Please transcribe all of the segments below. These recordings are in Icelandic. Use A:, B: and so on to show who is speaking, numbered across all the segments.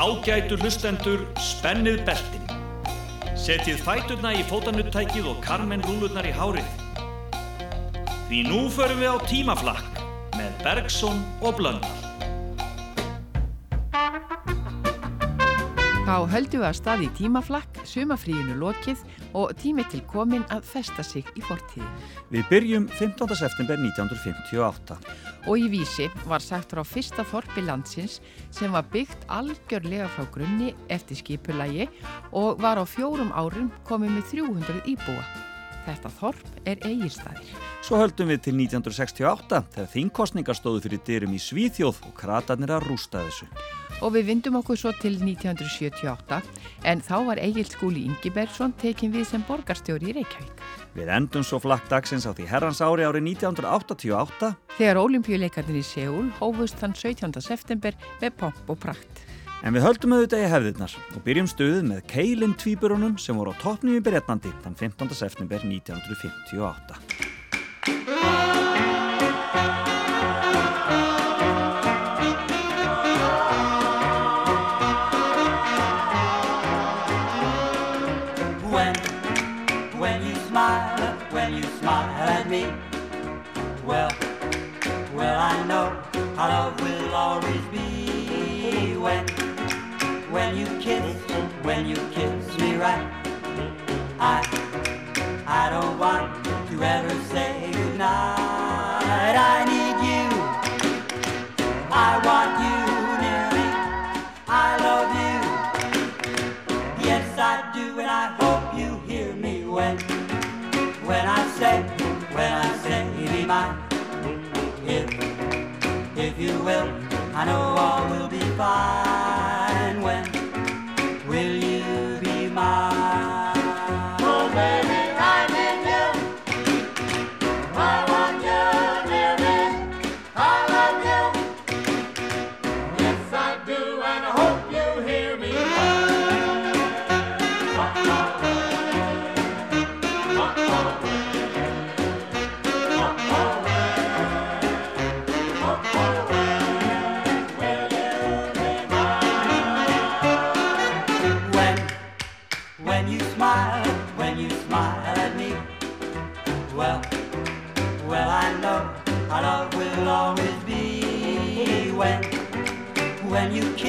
A: Ágætu hlustendur, spennið beltin. Setjið fæturna í fótanuttækið og karmen rúlurnar í hárið. Því nú förum við á tímaflakk með Bergson og Blöndal.
B: Þá höldum við að stað í tímaflakk, sumafríinu lokið og tími til komin að festa sig í fortíði.
C: Við byrjum 15. september 1958.
B: Og í vísi var sagt frá fyrsta þorpi landsins sem var byggt algjörlega frá grunni eftir skipulagi og var á fjórum árum komið með 300 íbúa. Þetta þorp er eigirstaðir.
C: Svo höldum við til 1968 þegar þingkostningar stóðu fyrir dyrum í Svíþjóð og kratarnir að rústa þessu.
B: Og við vindum okkur svo til 1978 en þá var Egil skúli Ingi Bergson tekin við sem borgarstjóri í Reykjavík.
C: Við endum svo flakk dagsins á því herrans ári árið 1988
B: þegar olimpíuleikarnir í Seúl hófust þann 17. september með pomp og prakt.
C: En við höldum auðvitað í hefðirnar og byrjum stöðuð með Keilin tvíburunum sem voru á toppnum í Bretlandi þann 15. september 1958.
D: When, when you smile, when you smile at me, well, well I know our love will always be.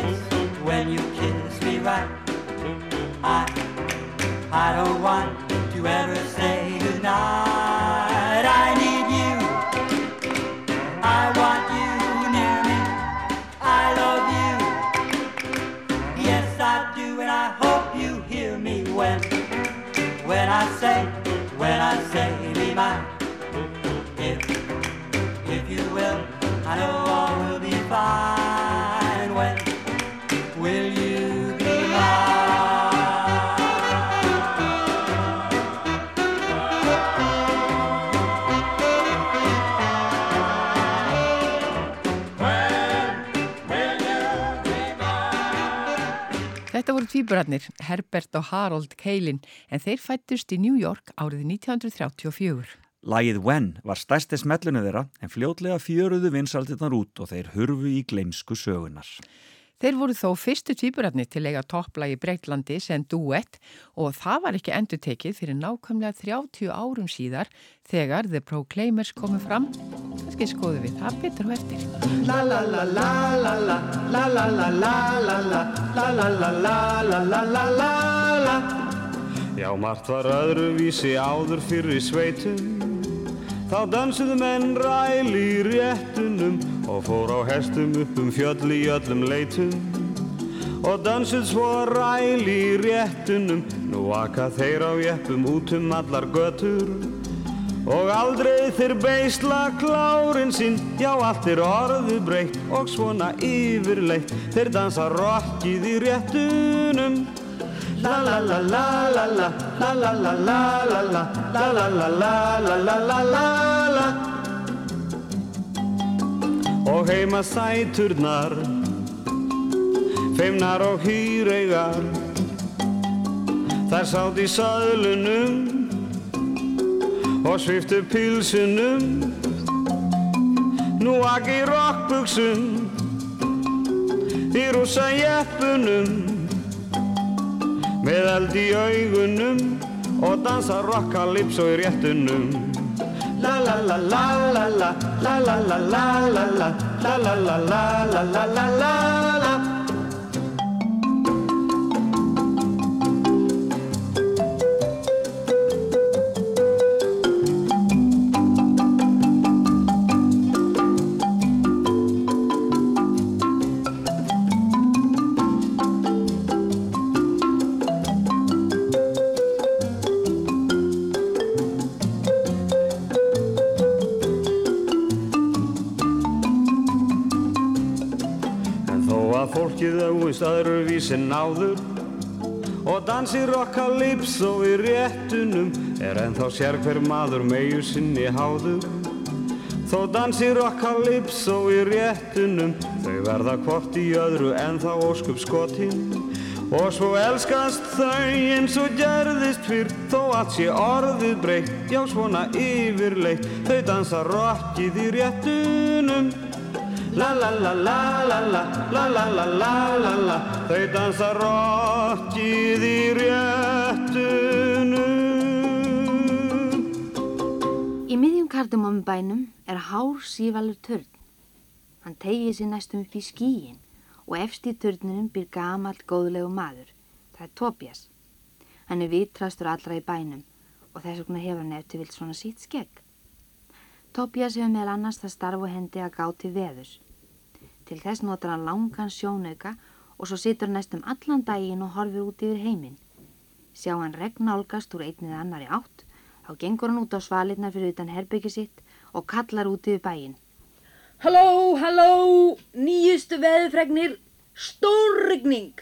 D: Kiss, when you kiss me right, I, I don't want to ever say goodnight. I need you, I want you near me, I love you. Yes, I do, and I hope you hear me when, when I say, when I say, be mine.
B: Þetta voru tvíburarnir, Herbert og Harold Keilin, en þeir fættust í New York árið 1934.
C: Lagið When var stærsti smellinu þeirra en fljótlega fjöruðu vinsaldirnar út og þeir hurfu í gleimsku sögunar.
B: Þeir voru þó fyrstu tvíburarnir til eiga topplagi Breitlandi sem duett og það var ekki endur tekið fyrir nákvæmlega 30 árum síðar þegar The Proclaimers komu fram. Kannski skoðu við það betur og eftir.
E: La la la la la la la la la la la la la la la la la la la la
F: Já, margt var öðruvísi áður fyrir sveitum Þá dansuðu menn ræl í réttunum og fór á hestum upp um fjöll í öllum leitum. Og dansuð svo ræl í réttunum nú aka þeir á jeppum út um allar götur. Og aldrei þeir beisla klárin sinn já, allt er orðu breytt og svona yfirleitt. Þeir dansa rockið í réttunum La la la la la la la la la la la la la la la la la la la Og heima sæturnar Feimnar og hýreigar Þær sátt í saðlunum Og sviftu pilsunum Nú ekki rockbuxum í rúsa jeppunum með eld í augunum og dansa rockalypso í réttunum
E: La la la la la la la la la la la la la la la la la la la la
F: snúist öðruvísinn áður. Og dansir rockalypso í réttunum er ennþá sér hver maður megu sinni háður. Þó dansir rockalypso í réttunum þau verða hvort í öðru ennþá óskup skotinn og svo elskast þau eins og gerðist fyrr þó allt sé orðið breytt já svona yfirleitt. Þau dansa rockið í réttunum La la la la la la La la la la la la Þau dansa rokkið í réttunum
G: Í miðjum kardamombænum er hár sívalur törn Hann tegið sér næstum upp í skíin og efst í törnunum byr gamalt góðlegu maður Það er Tobias Hann er vitrastur allra í bænum og þess vegna hefur hann eftir vilt svona sítt skegg Tobias hefur meðal annars það starfu hendi að gáti veðurs Til þess notar hann langan sjónauka og svo situr hann næstum allan daginn og horfir út yfir heiminn. Sjá hann regn nálgast úr einnið annari átt, þá gengur hann út á svalirna fyrir utan herbyggi sitt og kallar út yfir bæinn.
H: Halló, halló, nýjustu veðufregnir, stórregning!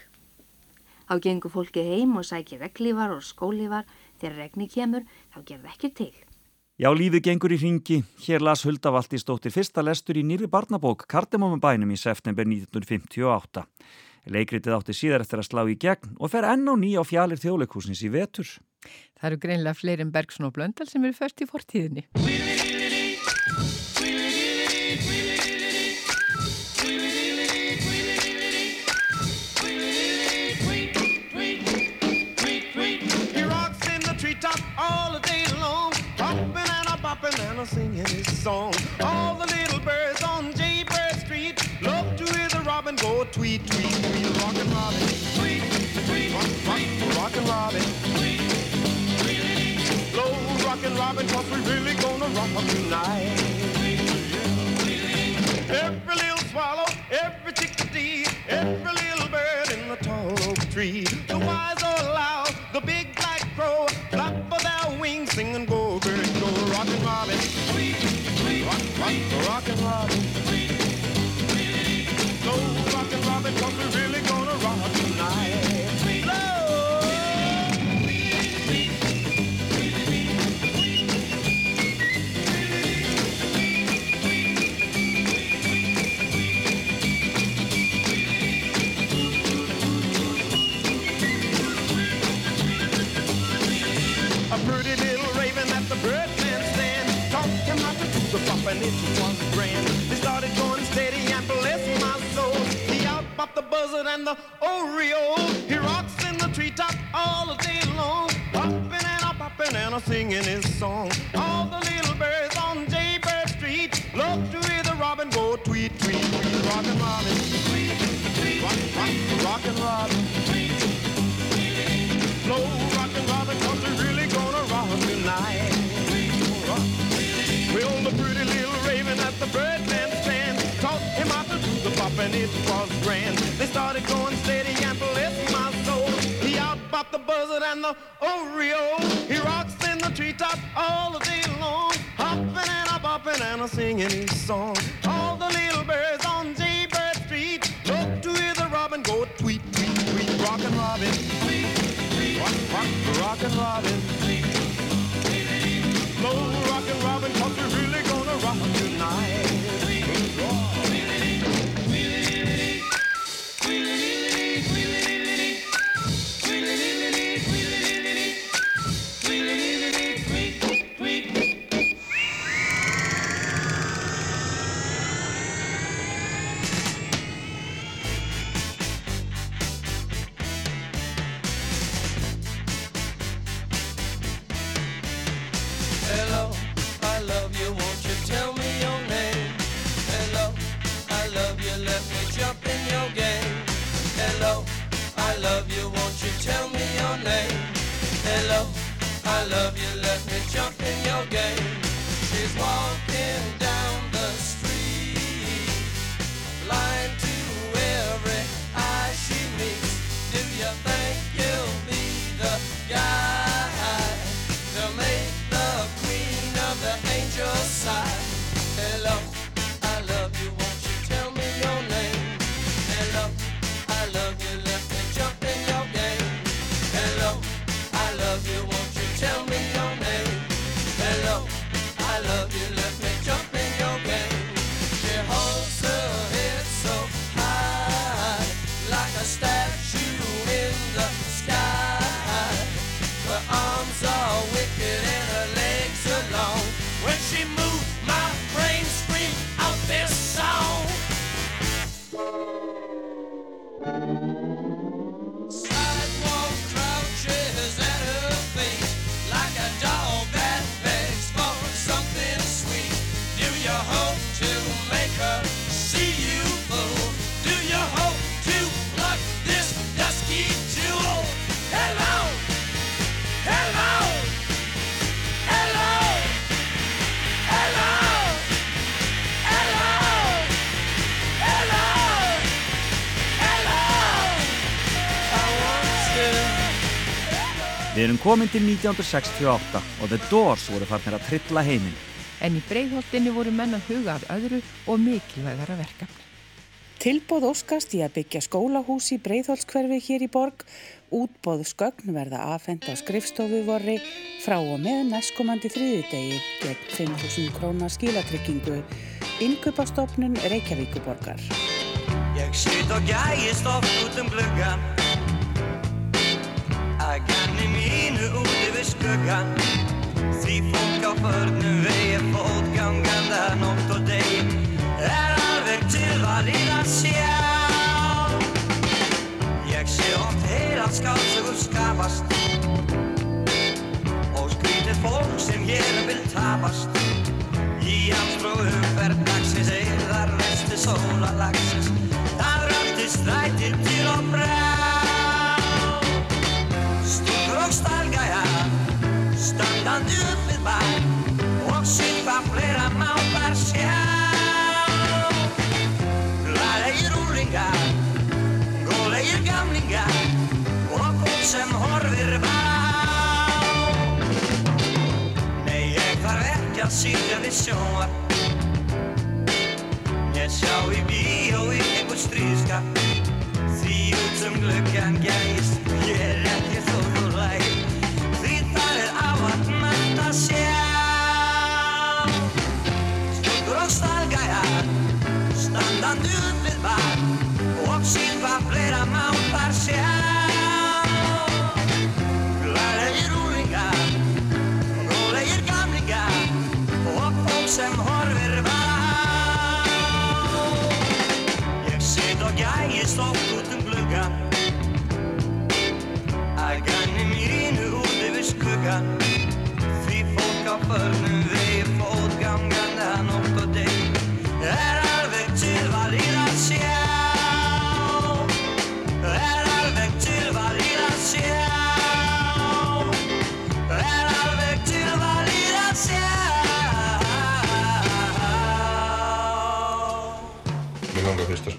G: Þá gengur fólkið heim og sækir reglífar og skólífar, þegar regni kemur þá gerð ekki til.
C: Já, lífið gengur í ringi. Hér las Hulda Valdísdóttir fyrsta lestur í nýri barnabók Kardemómabænum í september 1958. Leikritið átti síðar eftir að slá í gegn og fer enn á ný á fjalir þjóðleikúsins í vetur.
B: Það eru greinlega fleiri en Bergson og Blöndal sem eru först í fortíðinni.
I: A singing his song. All the little birds on Jaybird Street love to hear the robin go tweet, tweet, tweet. Rockin' Robin, tweet, tweet, rock, rock, rockin' Robin, tweet, tweet. Blow rockin' Robin, cause we really gonna rock up tonight. Every little swallow, every chickadee, tweet tweet tweet. Rockin' Robin, tweet tweet, rock rock rockin' Robin, tweet tweet. Slow rockin' Robin, we're really gonna rock tonight. Well, the pretty little raven at the taught him how to do the and it was grand. They started going steady and bless my soul. He out popped the buzzard and the oriole. He rocks in the treetop all the day long, bopping and a singing his song. All the little birds on Jaybird Street love to hear the robin go tweet, tweet, tweet. Rockin' Robin, tweet, tweet, rock, rock, rockin' Robin, tweet.
J: hello. I love you, let me jump in your game. A statue
C: Við erum komin til 1968 og The Doors voru farnir að trilla heiminn.
B: En í breiðholtinni voru menn að huga að öðru og mikilvægara verkefni.
K: Tilbóð óskast í að byggja skólahús í Breiðholtskverfi hér í borg, útbóð skögn verða afhend á skrifstofu vorri frá og með næstkomandi þriðudegi gegn 5.000 krónar skilatryggingu, innköpastofnun Reykjavíkuborgar.
L: Ég sit og gægist oft út um gluggan Að ganni mínu út yfir skuggan Því fólk þarf ekki að sýtja við sjónvar Ég sjá í bíó í einhver stríðskap Því út um gluggan gæst Ég er út um gluggan Að ganni mínu út yfir skuggan Því fólk á förnum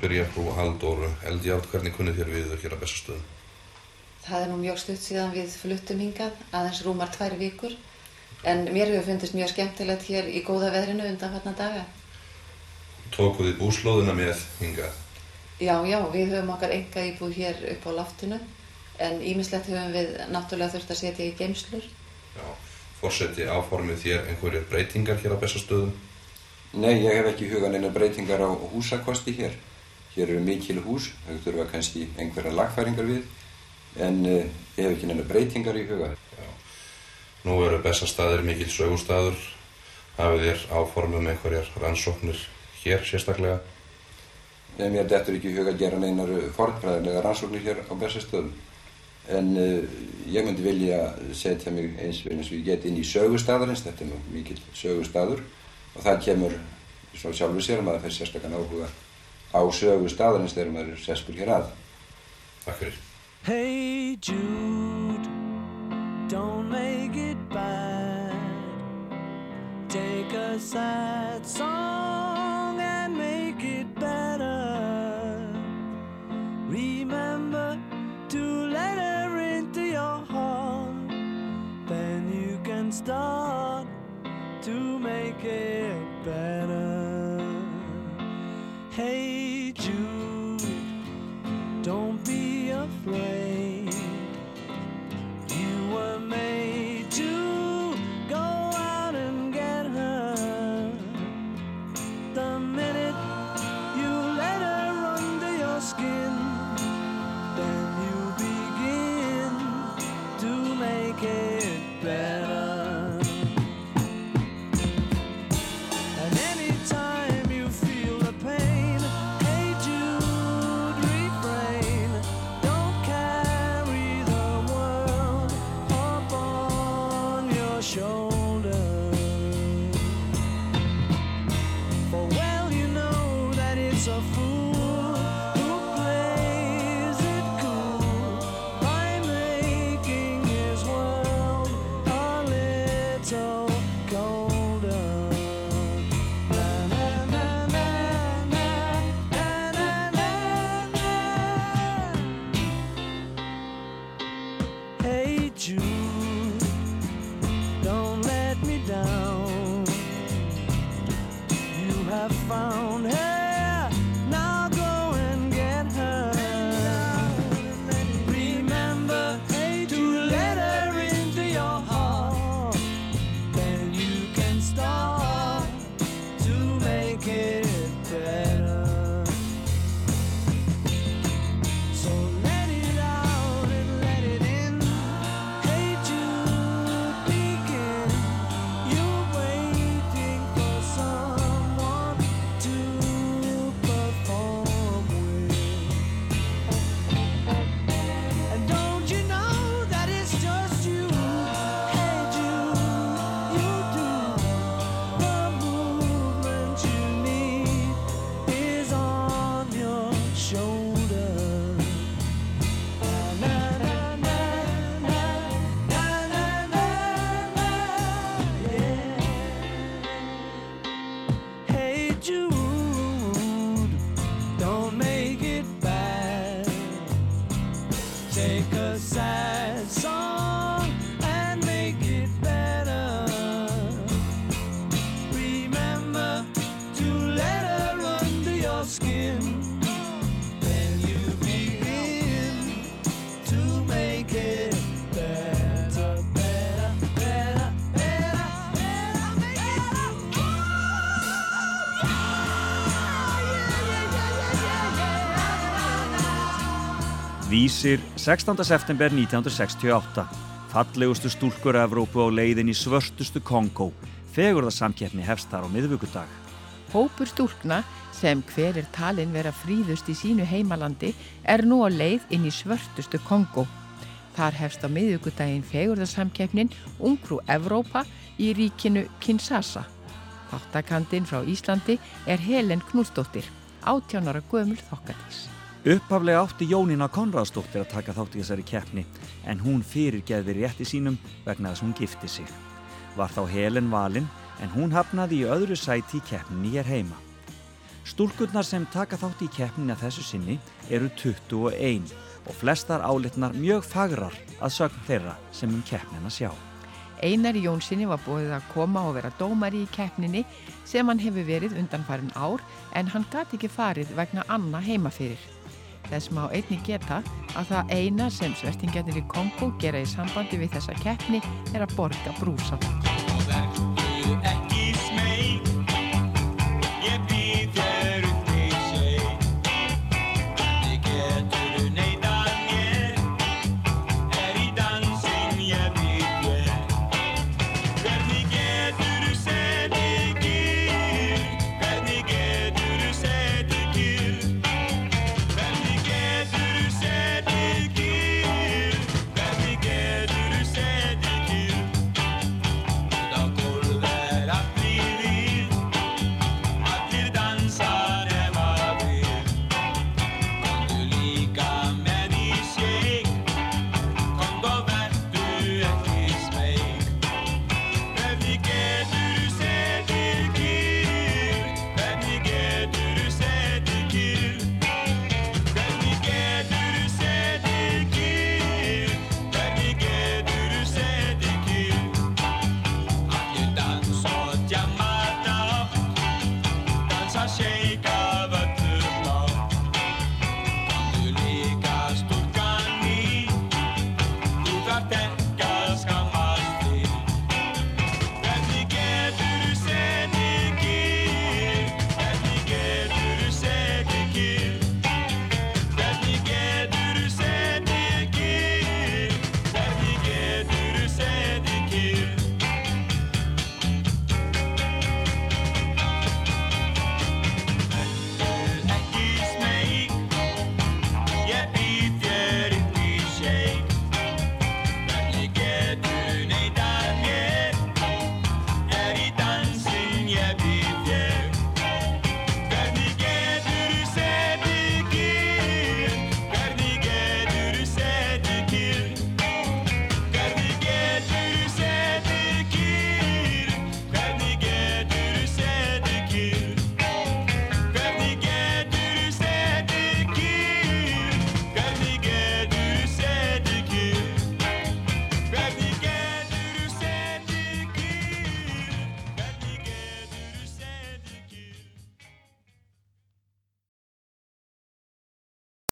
M: spyrja frú Halldóru Eldjátt hvernig kunnið þér við hér á Bessastöðum?
N: Það er nú mjög stutt síðan við fluttum hingað, aðeins rúmar tvær vikur, en mér hefur fundist mjög skemmtilegt hér í góða veðrinu undanfarnar daga.
M: Tókuð þið búslóðina með hingað?
N: Já, já, við höfum okkar enga íbúð hér upp á loftinu, en ímislegt höfum við náttúrulega þurft að setja í geimslur.
M: Já. Forseti áformið þér einhverjir breytingar hér á Bessastöðum?
O: Nei, ég hef ekki hugan einu breytingar á húsakosti hér. Hér eru mikil hús, þau þurfa kannski einhverja lagfæringar við, en uh, ég hef ekki neina breytingar í huga.
M: Nú eru Bessastaðir mikil sögustæður. Hafið þér áformum einhverjar rannsóknir hér sérstaklega?
O: Nei, mér dettur ekki í huga að gera neinar fornfræðilega rannsóknir hér á Bessastöðum. En uh, ég myndi vilja setja mig eins og eins og ég get inn í sögustadarins, þetta er nú mikil sögustadur og það kemur svo sjálfur sér að maður fær sérstakann áhuga á sögustadarins þegar maður er seskur hér að.
M: Takk fyrir.
J: Hey Jude, don't make it bad.
P: a sad song and make it better. Remember to let her into your heart, then you can start to make it better.
C: Vísir 16. september 1968. Fallegustu stúlkur Evrópu á leiðin í svörstustu Kongo. Fegurðarsamkeppni hefst þar á miðvíkudag.
B: Hópur stúlkna sem hver er talin vera fríðust í sínu heimalandi er nú á leið inn í svörtustu Kongo. Þar hefst á miðvíkudaginn fegurðarsamkeppnin Ungrú Evrópa í ríkinu Kinshasa. Þáttakandinn frá Íslandi er Helen Knúsdóttir, 18 ára gömul þokkatís.
C: Upphaflega átti Jónína Konradsdóttir að taka þátt í þessari keppni en hún fyrirgeði rétti sínum vegna þess hún gifti sig. Var þá Helen valin en hún hafnaði í öðru sæti í keppninni hér heima. Stúlkurnar sem taka þátt í keppninni að þessu sinni eru 21 og flestar álitnar mjög fagrar að sögn þeirra sem um keppnina sjá.
B: Einar Jónssoni var búið að koma og vera dómari í keppninni sem hann hefur verið undanfarin ár en hann gati ekki farið vegna Anna heima fyrir. Þess má einni geta að það eina sem svertingjarnir í Kongo gera í sambandi við þessa keppni er að borga brúsa.